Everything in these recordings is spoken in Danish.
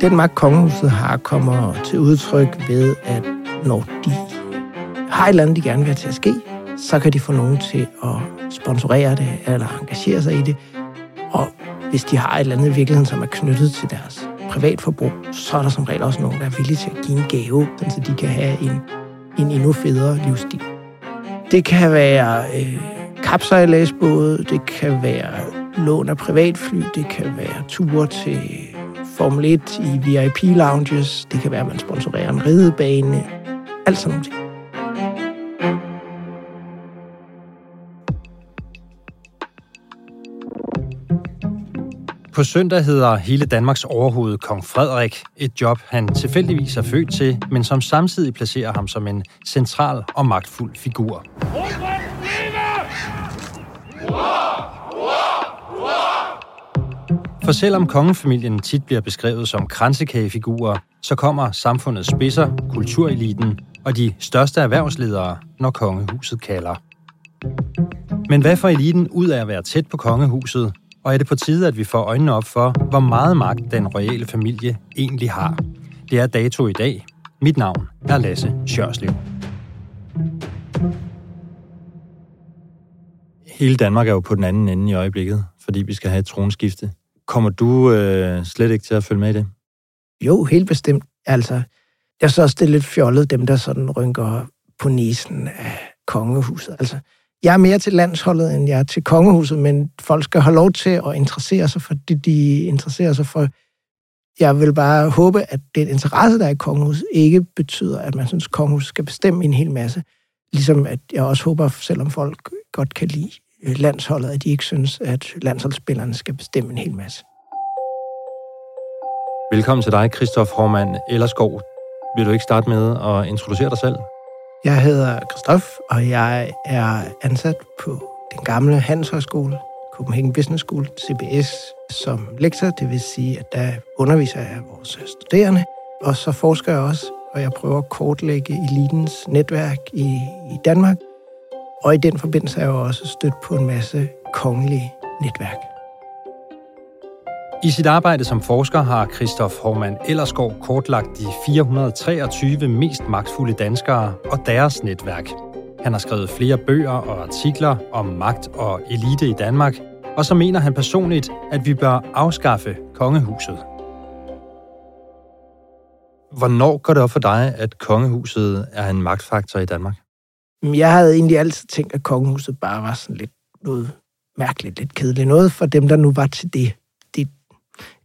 Den magt, kongehuset har, kommer til udtryk ved, at når de har et eller andet, de gerne vil have til at ske, så kan de få nogen til at sponsorere det eller engagere sig i det. Og hvis de har et eller andet i virkeligheden, som er knyttet til deres privatforbrug, så er der som regel også nogen, der er villige til at give en gave, så de kan have en, en endnu federe livsstil. Det kan være øh, kapsejladsbåde, det kan være lån af privatfly, det kan være ture til Formel 1 i VIP-lounges, det kan være, at man sponsorerer en ridebane, alt sådan noget. På søndag hedder hele Danmarks overhoved kong Frederik, et job han tilfældigvis er født til, men som samtidig placerer ham som en central og magtfuld figur. For selvom kongefamilien tit bliver beskrevet som kransekagefigurer, så kommer samfundets spidser, kultureliten og de største erhvervsledere, når kongehuset kalder. Men hvad får eliten ud af at være tæt på kongehuset, og er det på tide, at vi får øjnene op for, hvor meget magt den royale familie egentlig har? Det er dato i dag. Mit navn er Lasse Sjørslev. Hele Danmark er jo på den anden ende i øjeblikket, fordi vi skal have et tronskifte. Kommer du øh, slet ikke til at følge med i det? Jo, helt bestemt. Altså, jeg så også det er lidt fjollet, dem der sådan rynker på næsen af kongehuset. Altså, jeg er mere til landsholdet, end jeg er til kongehuset, men folk skal have lov til at interessere sig for det, de interesserer sig for. Jeg vil bare håbe, at den interesse, der er i kongehuset, ikke betyder, at man synes, at kongehuset skal bestemme en hel masse. Ligesom at jeg også håber, selvom folk godt kan lide landsholdet, at de ikke synes, at landsholdsspillerne skal bestemme en hel masse. Velkommen til dig, Christoph Hormann Ellerskov. Vil du ikke starte med at introducere dig selv? Jeg hedder Christoph, og jeg er ansat på den gamle Handelshøjskole, Copenhagen Business School, CBS, som lektor. Det vil sige, at der underviser jeg vores studerende, og så forsker jeg også, og jeg prøver at kortlægge elitens netværk i, i Danmark. Og i den forbindelse er jeg også stødt på en masse kongelige netværk. I sit arbejde som forsker har Christoph Hormann Ellerskov kortlagt de 423 mest magtfulde danskere og deres netværk. Han har skrevet flere bøger og artikler om magt og elite i Danmark, og så mener han personligt, at vi bør afskaffe kongehuset. Hvornår går det op for dig, at kongehuset er en magtfaktor i Danmark? Jeg havde egentlig altid tænkt, at kongehuset bare var sådan lidt noget mærkeligt, lidt kedeligt. Noget for dem, der nu var til det. Det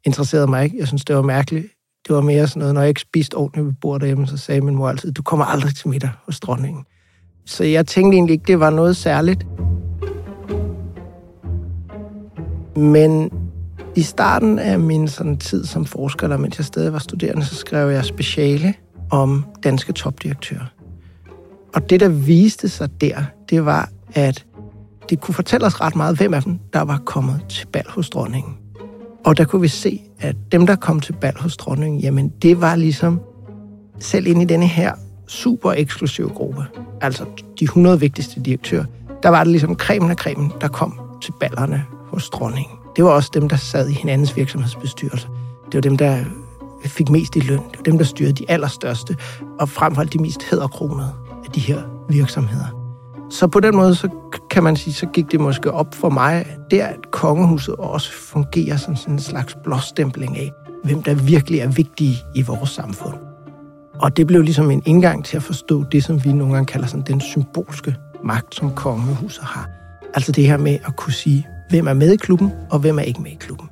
interesserede mig ikke. Jeg synes, det var mærkeligt. Det var mere sådan noget, når jeg ikke spiste ordentligt ved bordet derhjemme, så sagde min mor altid, du kommer aldrig til middag hos dronningen. Så jeg tænkte egentlig ikke, det var noget særligt. Men i starten af min sådan tid som forsker, der mens jeg stadig var studerende, så skrev jeg speciale om danske topdirektører. Og det, der viste sig der, det var, at det kunne fortælle os ret meget, hvem af dem, der var kommet til bal hos dronningen. Og der kunne vi se, at dem, der kom til bal hos dronningen, jamen det var ligesom selv ind i denne her super eksklusive gruppe, altså de 100 vigtigste direktører, der var det ligesom kremen af kremen, der kom til ballerne hos dronningen. Det var også dem, der sad i hinandens virksomhedsbestyrelse. Det var dem, der fik mest i løn. Det var dem, der styrede de allerstørste og frem for alt de mest hæderkronede de her virksomheder. Så på den måde, så kan man sige, så gik det måske op for mig, der at kongehuset også fungerer som sådan en slags blåstempling af, hvem der virkelig er vigtige i vores samfund. Og det blev ligesom en indgang til at forstå det, som vi nogle gange kalder sådan den symbolske magt, som kongehuset har. Altså det her med at kunne sige, hvem er med i klubben, og hvem er ikke med i klubben.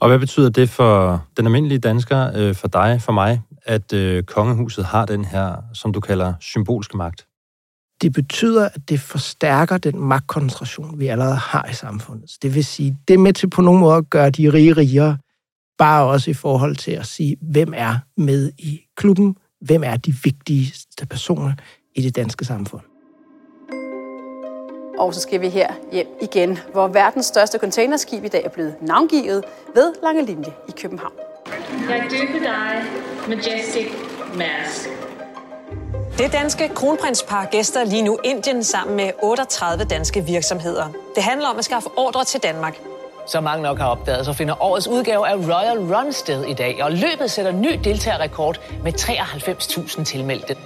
Og hvad betyder det for den almindelige dansker, øh, for dig, for mig, at øh, kongehuset har den her, som du kalder, symbolske magt? Det betyder, at det forstærker den magtkoncentration, vi allerede har i samfundet. Det vil sige, det er med til på nogen måde at gøre de rige rigere, bare også i forhold til at sige, hvem er med i klubben, hvem er de vigtigste personer i det danske samfund. Og så skal vi her hjem igen, hvor verdens største containerskib i dag er blevet navngivet ved Lange Linje i København. Jeg døber dig, Majestic Mask. Det danske kronprinspar gæster lige nu Indien sammen med 38 danske virksomheder. Det handler om at skaffe ordre til Danmark. Som mange nok har opdaget, så finder årets udgave af Royal Run sted i dag, og løbet sætter ny deltagerrekord med 93.000 tilmeldte.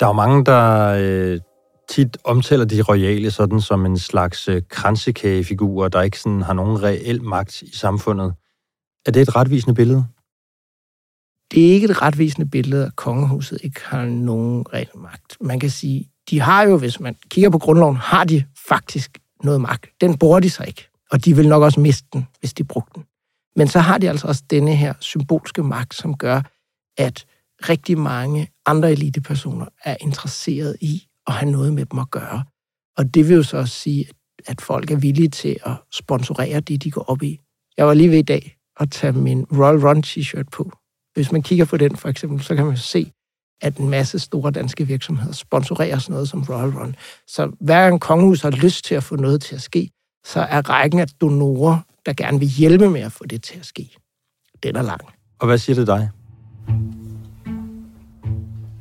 Der er jo mange, der øh, tit omtaler de royale sådan som en slags øh, kransekagefigurer, der ikke sådan har nogen reel magt i samfundet. Er det et retvisende billede? Det er ikke et retvisende billede, at kongehuset ikke har nogen reel magt. Man kan sige, de har jo, hvis man kigger på grundloven, har de faktisk noget magt. Den bruger de sig ikke, og de vil nok også miste den, hvis de brugte den. Men så har de altså også denne her symbolske magt, som gør, at rigtig mange andre elitepersoner er interesseret i at have noget med dem at gøre. Og det vil jo så også sige, at folk er villige til at sponsorere det, de går op i. Jeg var lige ved i dag at tage min Royal Run t-shirt på. Hvis man kigger på den for eksempel, så kan man se, at en masse store danske virksomheder sponsorerer sådan noget som Royal Run. Så hver gang kongehus har lyst til at få noget til at ske, så er rækken af donorer, der gerne vil hjælpe med at få det til at ske. Den er lang. Og hvad siger det dig?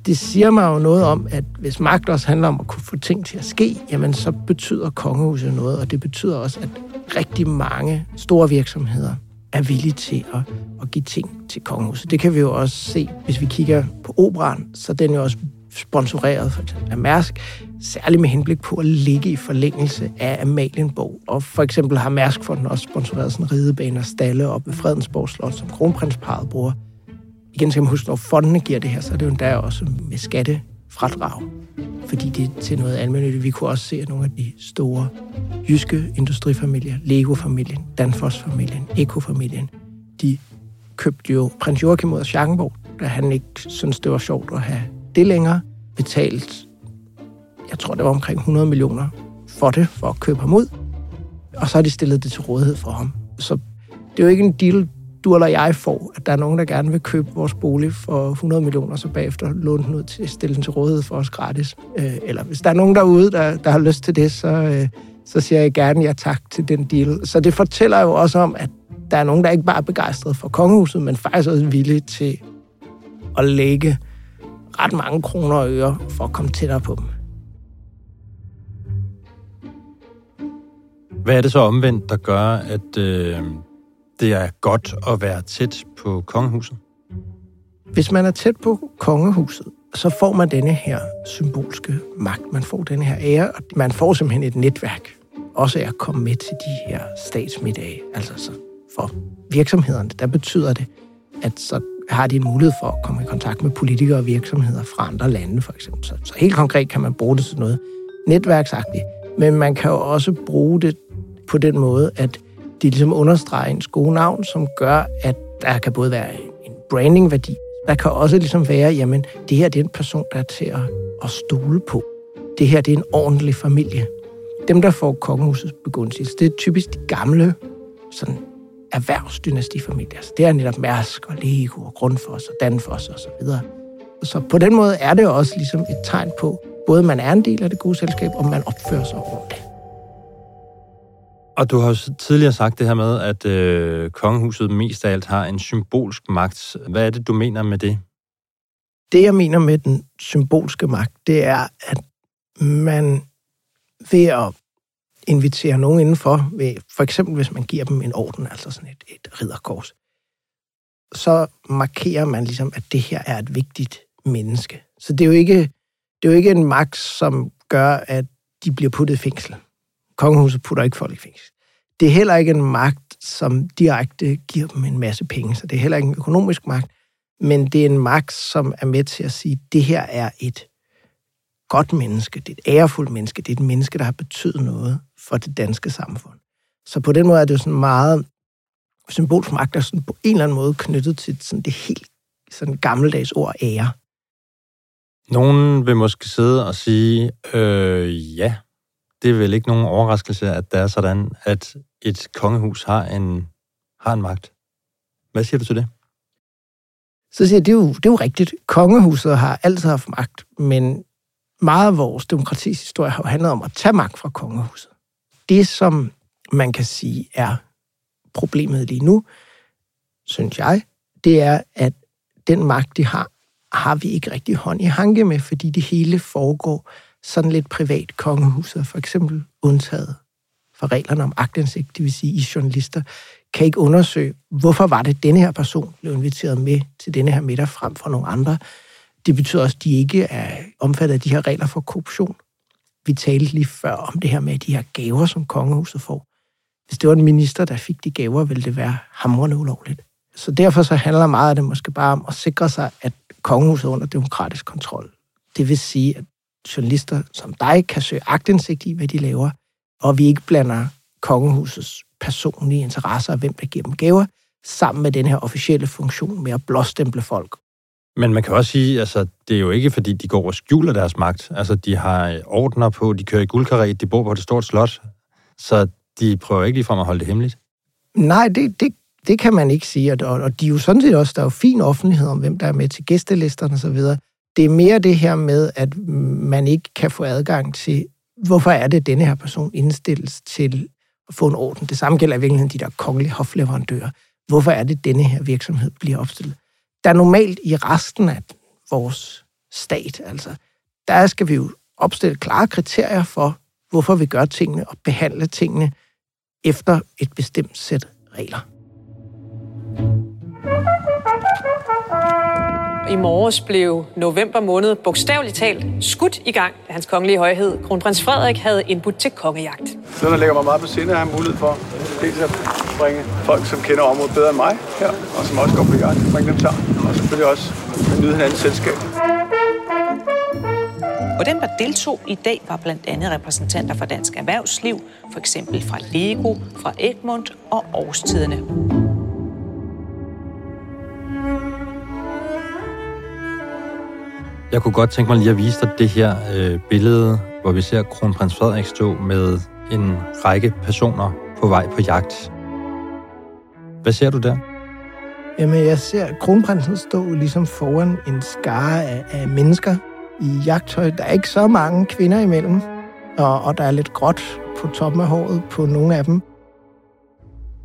Det siger mig jo noget om, at hvis magt også handler om at kunne få ting til at ske, jamen så betyder kongehuset noget, og det betyder også, at rigtig mange store virksomheder er villige til at, at give ting til kongehuset. Det kan vi jo også se, hvis vi kigger på operan, så den er jo også sponsoreret for eksempel af Mærsk, særligt med henblik på at ligge i forlængelse af Amalienborg. Og for eksempel har Mærskfonden også sponsoreret sådan en ridebane og stalle op ved Fredensborg Slot, som kronprinsparet bruger igen skal man huske, når fondene giver det her, så er det jo endda også med skattefradrag. Fordi det er til noget almindeligt. Vi kunne også se, at nogle af de store jyske industrifamilier, Lego-familien, Danfoss-familien, Eko-familien, de købte jo prins Joachim ud af Schackenborg, da han ikke syntes, det var sjovt at have det længere, betalt, jeg tror, det var omkring 100 millioner for det, for at købe ham ud. Og så har de stillet det til rådighed for ham. Så det er jo ikke en deal, du eller jeg får, at der er nogen, der gerne vil købe vores bolig for 100 millioner, så bagefter låne den ud til, stille den til rådighed for os gratis. Øh, eller hvis der er nogen derude, der, der har lyst til det, så, øh, så siger jeg gerne ja tak til den deal. Så det fortæller jo også om, at der er nogen, der ikke bare er begejstret for kongehuset, men faktisk også villige til at lægge ret mange kroner og øre for at komme tættere på dem. Hvad er det så omvendt, der gør, at øh, det er godt at være tæt på kongehuset? Hvis man er tæt på kongehuset, så får man denne her symbolske magt. Man får denne her ære, og man får simpelthen et netværk. Også at komme med til de her statsmiddage. Altså så for virksomhederne, der betyder det, at så har de en mulighed for at komme i kontakt med politikere og virksomheder fra andre lande, for eksempel. Så, så helt konkret kan man bruge det til noget netværksagtigt. Men man kan jo også bruge det på den måde, at de ligesom understreger ens gode navn, som gør, at der kan både være en brandingværdi, der kan også ligesom være, jamen, det her det er en person, der er til at, at stole på. Det her det er en ordentlig familie. Dem, der får kongehusets begunstigelse, det er typisk de gamle, sådan erhvervsdynastifamilier. Så det er netop Mærsk og Lego og Grundfos og Danfoss og så videre. Så på den måde er det også ligesom et tegn på, både man er en del af det gode selskab, og man opfører sig ordentligt. Og du har jo tidligere sagt det her med, at øh, kongehuset mest af alt har en symbolsk magt. Hvad er det, du mener med det? Det, jeg mener med den symbolske magt, det er, at man ved at invitere nogen indenfor, ved, for eksempel hvis man giver dem en orden, altså sådan et, et ridderkors, så markerer man ligesom, at det her er et vigtigt menneske. Så det er jo ikke, det er jo ikke en magt, som gør, at de bliver puttet i fængsel. Kongehuset putter ikke folk i fængsel. Det er heller ikke en magt, som direkte giver dem en masse penge, så det er heller ikke en økonomisk magt, men det er en magt, som er med til at sige, at det her er et godt menneske, det er et ærefuldt menneske, det er et menneske, der har betydet noget for det danske samfund. Så på den måde er det jo sådan meget symbolsk magt, der sådan på en eller anden måde knyttet til sådan det helt sådan gammeldags ord ære. Nogen vil måske sidde og sige, øh, ja, det er vel ikke nogen overraskelse, at det er sådan, at et kongehus har en, har en magt. Hvad siger du til det? Så siger jeg, det er jo, det er jo rigtigt. Kongehuset har altid haft magt, men meget af vores demokratis historie har jo handlet om at tage magt fra kongehuset. Det, som man kan sige er problemet lige nu, synes jeg, det er, at den magt, de har, har vi ikke rigtig hånd i hanke med, fordi det hele foregår sådan lidt privat. Kongehuset for eksempel undtaget for reglerne om agtindsigt, det vil sige, I journalister kan ikke undersøge, hvorfor var det, denne her person blev inviteret med til denne her middag frem for nogle andre. Det betyder også, at de ikke er omfattet af de her regler for korruption. Vi talte lige før om det her med de her gaver, som kongehuset får. Hvis det var en minister, der fik de gaver, ville det være hamrende ulovligt. Så derfor så handler meget af det måske bare om at sikre sig, at kongehuset er under demokratisk kontrol. Det vil sige, at journalister som dig kan søge agtindsigt i, hvad de laver, og vi ikke blander kongehusets personlige interesser og hvem der giver dem gaver, sammen med den her officielle funktion med at blåstemple folk. Men man kan også sige, altså, det er jo ikke, fordi de går og skjuler deres magt. Altså, de har ordner på, de kører i guldkaret, de bor på et stort slot, så de prøver ikke ligefrem at holde det hemmeligt. Nej, det, det, det kan man ikke sige, og, og de er jo sådan set også, der er jo fin offentlighed om, hvem der er med til gæstelisterne osv. Det er mere det her med, at man ikke kan få adgang til, hvorfor er det, at denne her person indstilles til at få en orden. Det samme gælder i virkeligheden de der kongelige hofleverandører. Hvorfor er det, at denne her virksomhed bliver opstillet? Der er normalt i resten af vores stat, altså, der skal vi jo opstille klare kriterier for, hvorfor vi gør tingene og behandle tingene efter et bestemt sæt regler. I morges blev november måned bogstaveligt talt skudt i gang, da hans kongelige højhed, kronprins Frederik, havde indbudt til kongejagt. Noget, der ligger mig meget på sinde, at have mulighed for dels at bringe folk, som kender området bedre end mig her, og som også går på jagt, bringe dem sammen, og selvfølgelig også nyde hinandens selskab. Og dem, der deltog i dag, var blandt andet repræsentanter fra dansk erhvervsliv, for eksempel fra Lego, fra Egmont og Årstiderne. Jeg kunne godt tænke mig lige at vise dig det her øh, billede, hvor vi ser kronprins Frederik stå med en række personer på vej på jagt. Hvad ser du der? Jamen, jeg ser kronprinsen stå ligesom foran en skare af, af mennesker i jagttøj. Der er ikke så mange kvinder imellem, og, og der er lidt gråt på toppen af håret på nogle af dem.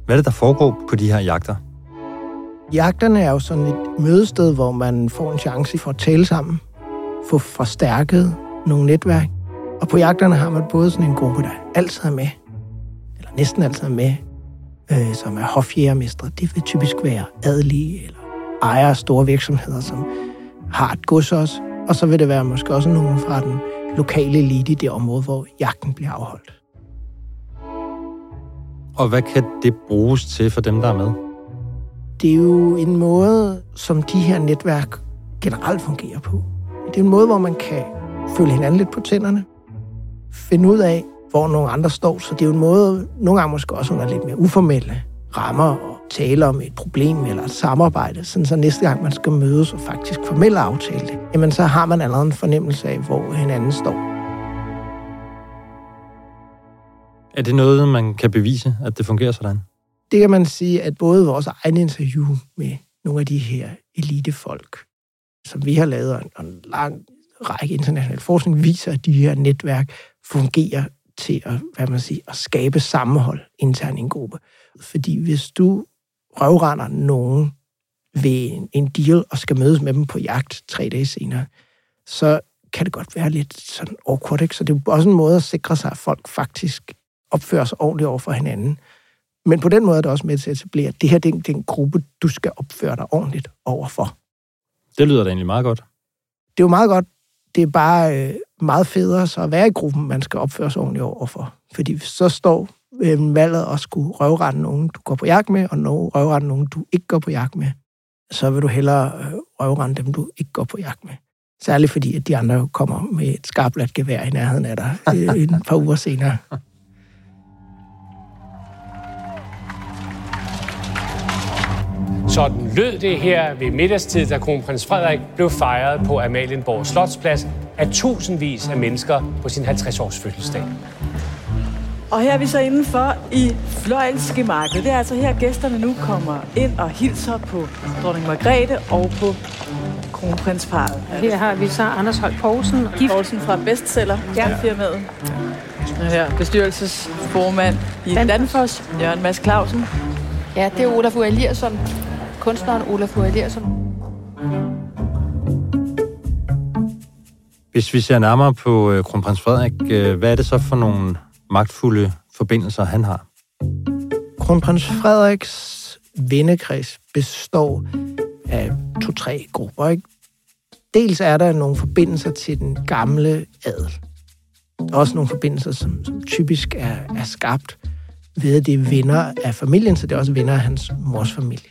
Hvad er det, der foregår på de her jagter? Jagterne er jo sådan et mødested, hvor man får en chance for at tale sammen, få forstærket nogle netværk. Og på jagterne har man både sådan en gruppe, der altid er med, eller næsten altid er med, øh, som er hofjægermestre. Det vil typisk være adelige eller ejere af store virksomheder, som har et gods også. Og så vil det være måske også nogen fra den lokale elite i det område, hvor jagten bliver afholdt. Og hvad kan det bruges til for dem, der er med? Det er jo en måde, som de her netværk generelt fungerer på. Det er en måde, hvor man kan følge hinanden lidt på tænderne, finde ud af, hvor nogle andre står. Så det er jo en måde, nogle gange måske også under lidt mere uformelle rammer og tale om et problem eller et samarbejde, sådan så næste gang man skal mødes og faktisk formelt aftale det, jamen så har man allerede en fornemmelse af, hvor hinanden står. Er det noget, man kan bevise, at det fungerer sådan? Det kan man sige, at både vores egen interview med nogle af de her elitefolk, som vi har lavet, og en lang række international forskning, viser, at de her netværk fungerer til at, hvad man siger, at skabe sammenhold internt i en gruppe. Fordi hvis du røvrender nogen ved en deal og skal mødes med dem på jagt tre dage senere, så kan det godt være lidt sådan awkward, ikke? Så det er også en måde at sikre sig, at folk faktisk opfører sig ordentligt over for hinanden. Men på den måde er det også med til at etablere, at det her det er den gruppe, du skal opføre dig ordentligt overfor. Det lyder da egentlig meget godt. Det er jo meget godt. Det er bare øh, meget federe så at være i gruppen, man skal opføre sig ordentligt overfor. Fordi så står øh, valget og skulle røvrette nogen, du går på jagt med, og nogen røvrette nogen, du ikke går på jagt med. Så vil du hellere øh, røvrette dem, du ikke går på jagt med. Særligt fordi, at de andre kommer med et skarpladt gevær i nærheden af dig øh, et par uger senere. Sådan lød det her ved middagstid, da kronprins Frederik blev fejret på Amalienborg Slotsplads af tusindvis af mennesker på sin 50-års fødselsdag. Og her er vi så indenfor i Fløjlske Marked. Det er altså her, gæsterne nu kommer ind og hilser på dronning Margrethe og på kronprinsparet. Her har vi så Anders Holt Poulsen. Gift. Poulsen fra Bestseller, ja. firmaet. Her bestyrelsesformand i Danfoss, Jørgen Mads Clausen. Ja, det er Olaf. Eliasson, kunstneren Olaf. Eliasson. Hvis vi ser nærmere på øh, kronprins Frederik, øh, hvad er det så for nogle magtfulde forbindelser, han har? Kronprins Frederiks vennekreds består af to-tre grupper. Ikke? Dels er der nogle forbindelser til den gamle adel. Der er også nogle forbindelser, som, som typisk er, er skabt ved, at det er venner af familien, så det er også venner af hans mors familie.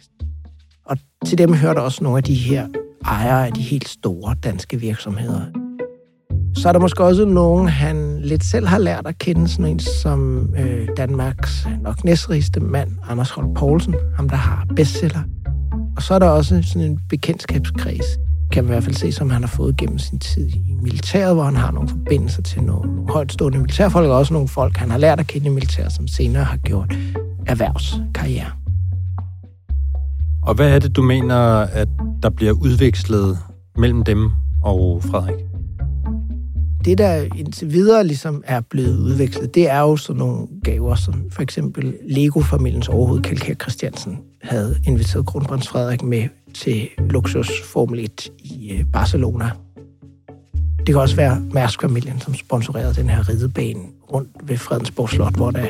Til dem hørte også nogle af de her ejere af de helt store danske virksomheder. Så er der måske også nogen, han lidt selv har lært at kende, sådan en som øh, Danmarks nok næstrigeste mand, Anders Holm Poulsen, ham der har bestseller. Og så er der også sådan en bekendtskabskreds, kan man i hvert fald se, som han har fået gennem sin tid i militæret, hvor han har nogle forbindelser til nogle, nogle højtstående militærfolk, og også nogle folk, han har lært at kende i militæret, som senere har gjort erhvervskarriere. Og hvad er det, du mener, at der bliver udvekslet mellem dem og Frederik? Det, der indtil videre ligesom er blevet udvekslet, det er jo sådan nogle gaver, som for eksempel Lego-familiens overhoved, Kalkær Christiansen, havde inviteret kronprins Frederik med til Luxus Formel 1 i øh, Barcelona. Det kan også være Mærsk-familien, som sponsorerede den her ridebane rundt ved Fredensborg Slot, hvor der,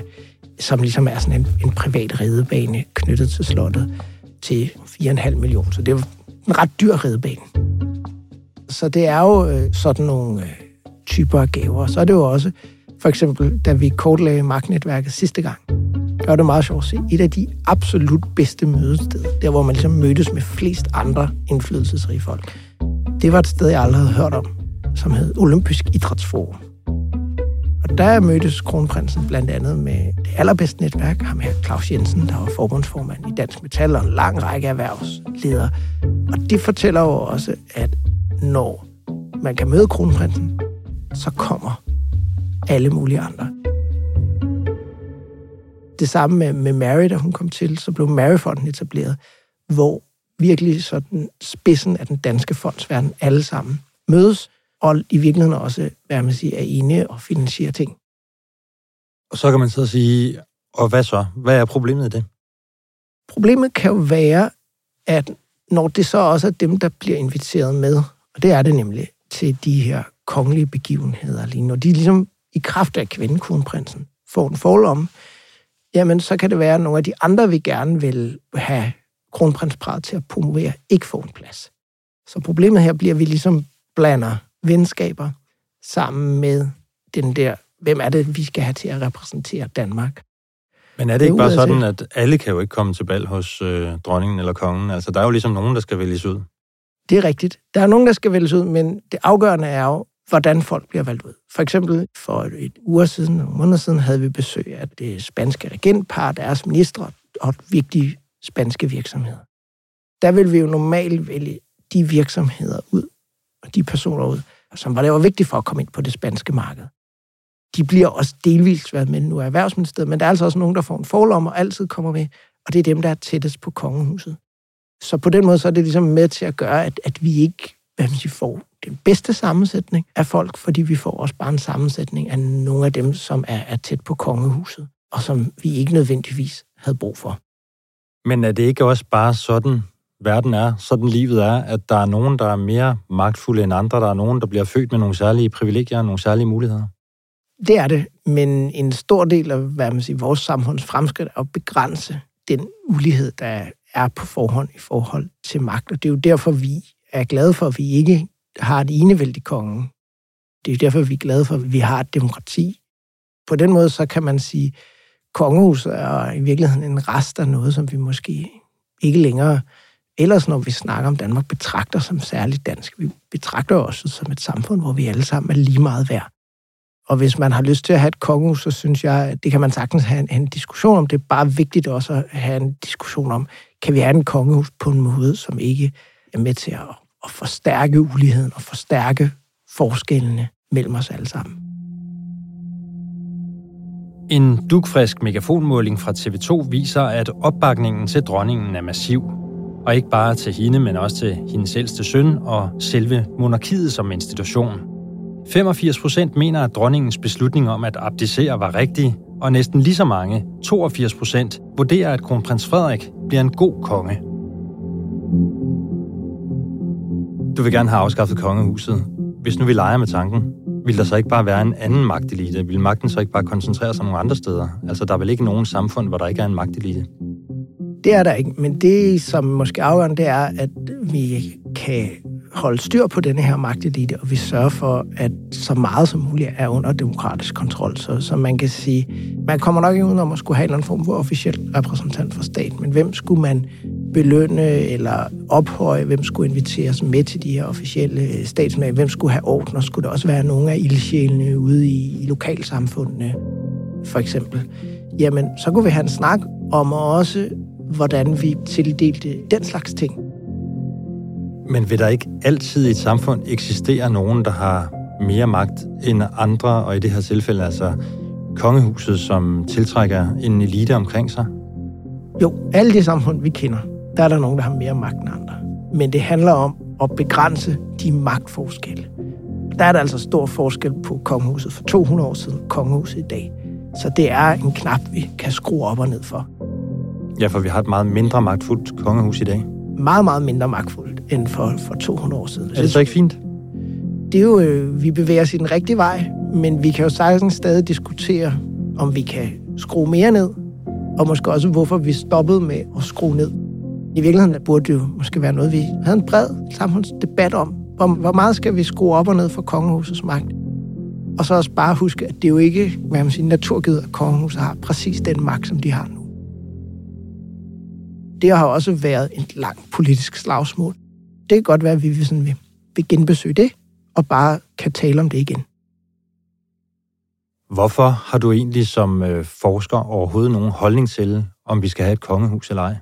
som ligesom er sådan en, en privat ridebane knyttet til slottet til 4,5 millioner. Så det er en ret dyr ridebane. Så det er jo øh, sådan nogle øh, typer af gaver. Så er det jo også, for eksempel, da vi kortlagde magtnetværket sidste gang, der var det meget sjovt at se. Et af de absolut bedste mødesteder, der hvor man ligesom mødtes med flest andre indflydelsesrige folk, det var et sted, jeg aldrig havde hørt om, som hed Olympisk Idrætsforum. Og der mødtes kronprinsen blandt andet med det allerbedste netværk, ham her Claus Jensen, der var forbundsformand i Dansk Metal og en lang række erhvervsledere. Og det fortæller jo også, at når man kan møde kronprinsen, så kommer alle mulige andre. Det samme med, med Mary, da hun kom til, så blev Maryfonden etableret, hvor virkelig sådan spidsen af den danske fondsverden alle sammen mødes, og i virkeligheden også, hvad man siger, er ene og finansierer ting. Og så kan man så sige, og hvad så? Hvad er problemet i det? Problemet kan jo være, at når det så også er dem, der bliver inviteret med, og det er det nemlig til de her kongelige begivenheder lige når de ligesom i kraft af kvindekronprinsen får en forlomme, jamen så kan det være, at nogle af de andre, vi gerne vil have kronprinsparet til at promovere, ikke får en plads. Så problemet her bliver, at vi ligesom blander venskaber sammen med den der, hvem er det, vi skal have til at repræsentere Danmark. Men er det ikke bare sådan, at alle kan jo ikke komme til bal hos øh, dronningen eller kongen? Altså, der er jo ligesom nogen, der skal vælges ud. Det er rigtigt. Der er nogen, der skal vælges ud, men det afgørende er jo, hvordan folk bliver valgt ud. For eksempel for et uger siden, nogle måneder siden, havde vi besøg af det spanske regentpar, deres ministre og vigtige spanske virksomheder. Der vil vi jo normalt vælge de virksomheder ud, de personer ud, som var det var vigtigt for at komme ind på det spanske marked. De bliver også delvist været med nu af Erhvervsministeriet, men der er altså også nogen, der får en forlom og altid kommer med, og det er dem, der er tættest på kongehuset. Så på den måde så er det ligesom med til at gøre, at, at vi ikke hvad man siger, får den bedste sammensætning af folk, fordi vi får også bare en sammensætning af nogle af dem, som er, er tæt på kongehuset, og som vi ikke nødvendigvis havde brug for. Men er det ikke også bare sådan, verden er, sådan livet er, at der er nogen, der er mere magtfulde end andre, der er nogen, der bliver født med nogle særlige privilegier, nogle særlige muligheder? Det er det, men en stor del af hvad man siger, vores samfunds fremskridt er at begrænse den ulighed, der er på forhånd i forhold til magt. Og det er jo derfor, vi er glade for, at vi ikke har et enevældig konge. Det er jo derfor, vi er glade for, at vi har et demokrati. På den måde, så kan man sige, kongehuset er i virkeligheden en rest af noget, som vi måske ikke længere, ellers når vi snakker om Danmark, betragter som særligt dansk. Vi betragter os som et samfund, hvor vi alle sammen er lige meget værd. Og hvis man har lyst til at have et kongehus, så synes jeg, at det kan man sagtens have en, en diskussion om. Det er bare vigtigt også at have en diskussion om, kan vi have en kongehus på en måde, som ikke er med til at, at forstærke uligheden og forstærke forskellene mellem os alle sammen. En dugfrisk megafonmåling fra TV2 viser, at opbakningen til dronningen er massiv. Og ikke bare til hende, men også til hendes ældste søn og selve monarkiet som institution. 85 procent mener, at dronningens beslutning om at abdicere var rigtig, og næsten lige så mange, 82 procent, vurderer, at kronprins Frederik bliver en god konge. Du vil gerne have afskaffet kongehuset. Hvis nu vi leger med tanken, vil der så ikke bare være en anden magtelite? Vil magten så ikke bare koncentrere sig nogle andre steder? Altså, der er vel ikke nogen samfund, hvor der ikke er en magtelite? Det er der ikke, men det, som måske afgørende, det er, at vi kan holde styr på denne her magtelite, og vi sørger for, at så meget som muligt er under demokratisk kontrol. Så, så man kan sige, man kommer nok ikke ud om at skulle have en eller anden form for officiel repræsentant for staten, men hvem skulle man belønne eller ophøje, hvem skulle inviteres med til de her officielle statsmænd, hvem skulle have ordner, skulle der også være nogle af ildsjælene ude i, i lokalsamfundene, for eksempel. Jamen, så kunne vi have en snak om også, hvordan vi tildelte den slags ting. Men vil der ikke altid i et samfund eksistere nogen, der har mere magt end andre, og i det her tilfælde altså kongehuset, som tiltrækker en elite omkring sig? Jo, alle de samfund, vi kender, der er der nogen, der har mere magt end andre. Men det handler om at begrænse de magtforskelle. Der er der altså stor forskel på kongehuset for 200 år siden, kongehuset i dag. Så det er en knap, vi kan skrue op og ned for. Ja, for vi har et meget mindre magtfuldt kongehus i dag. Meget, meget mindre magtfuldt end for, for 200 år siden. Er det så ikke fint? Det er jo, øh, vi bevæger os i den rigtige vej, men vi kan jo sagtens stadig diskutere, om vi kan skrue mere ned, og måske også, hvorfor vi stoppede med at skrue ned. I virkeligheden burde det jo måske være noget, vi havde en bred samfundsdebat om. Om hvor meget skal vi skrue op og ned for kongehusets magt? Og så også bare huske, at det er jo ikke, hvad man siger, naturgivet, at kongehuset har præcis den magt, som de har nu. Det har også været en lang politisk slagsmål. Det kan godt være, at vi vil, sådan, vil genbesøge det, og bare kan tale om det igen. Hvorfor har du egentlig som øh, forsker overhovedet nogen holdning til, om vi skal have et kongehus eller ej?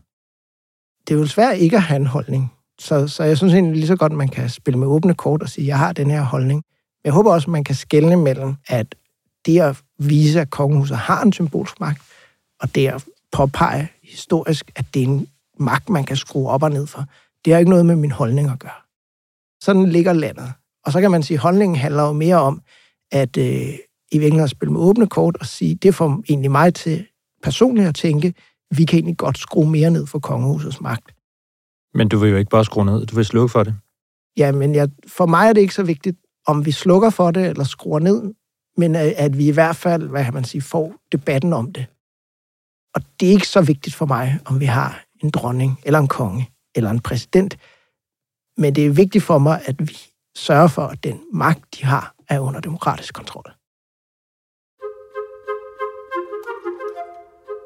Det er jo svært ikke at have en holdning. Så, så jeg synes egentlig lige så godt, man kan spille med åbne kort og sige, at jeg har den her holdning. Men jeg håber også, at man kan skelne mellem, at det at vise, at kongehuset har en symbolsk magt, og det at påpege historisk, at det er en magt, man kan skrue op og ned for, det har ikke noget med min holdning at gøre. Sådan ligger landet. Og så kan man sige, at holdningen handler jo mere om, at øh, i virkeligheden at spille med åbne kort og sige, det får egentlig mig til personligt at tænke, vi kan egentlig godt skrue mere ned for kongehusets magt. Men du vil jo ikke bare skrue ned, du vil slukke for det. Ja, men jeg, for mig er det ikke så vigtigt, om vi slukker for det eller skruer ned, men at vi i hvert fald, hvad kan man sige, får debatten om det. Og det er ikke så vigtigt for mig, om vi har en dronning, eller en konge, eller en præsident. Men det er vigtigt for mig, at vi sørger for, at den magt, de har, er under demokratisk kontrol.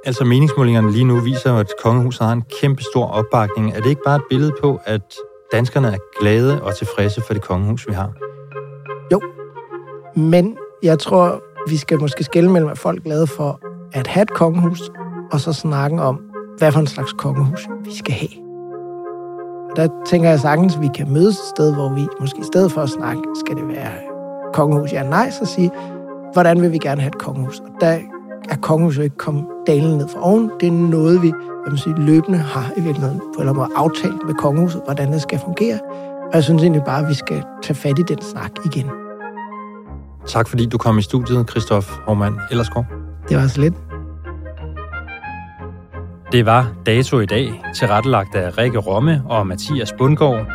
Altså meningsmålingerne lige nu viser at kongehuset har en kæmpe stor opbakning. Er det ikke bare et billede på, at danskerne er glade og tilfredse for det kongehus, vi har? Jo, men jeg tror, vi skal måske skille mellem, at folk er glade for at have et kongehus, og så snakken om, hvad for en slags kongehus vi skal have. Og der tænker jeg sagtens, at vi kan mødes et sted, hvor vi måske i stedet for at snakke, skal det være kongehus, ja nej, så sige, hvordan vil vi gerne have et kongehus? Og der er kongehuset ikke kommet dalen ned fra oven. Det er noget, vi man siger, løbende har i virkeligheden på en eller anden måde aftalt med kongehuset, hvordan det skal fungere. Og jeg synes egentlig bare, at vi skal tage fat i den snak igen. Tak fordi du kom i studiet, Christoph Hormann Ellerskov. Det var så lidt. Det var dato i dag, tilrettelagt af Rikke Romme og Mathias Bundgaard.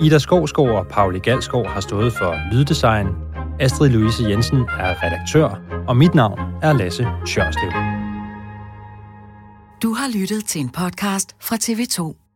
Ida Skovsgaard og Pauli Galskov har stået for lyddesign. Astrid Louise Jensen er redaktør, og mit navn er Lasse Sjørslev. Du har lyttet til en podcast fra TV2.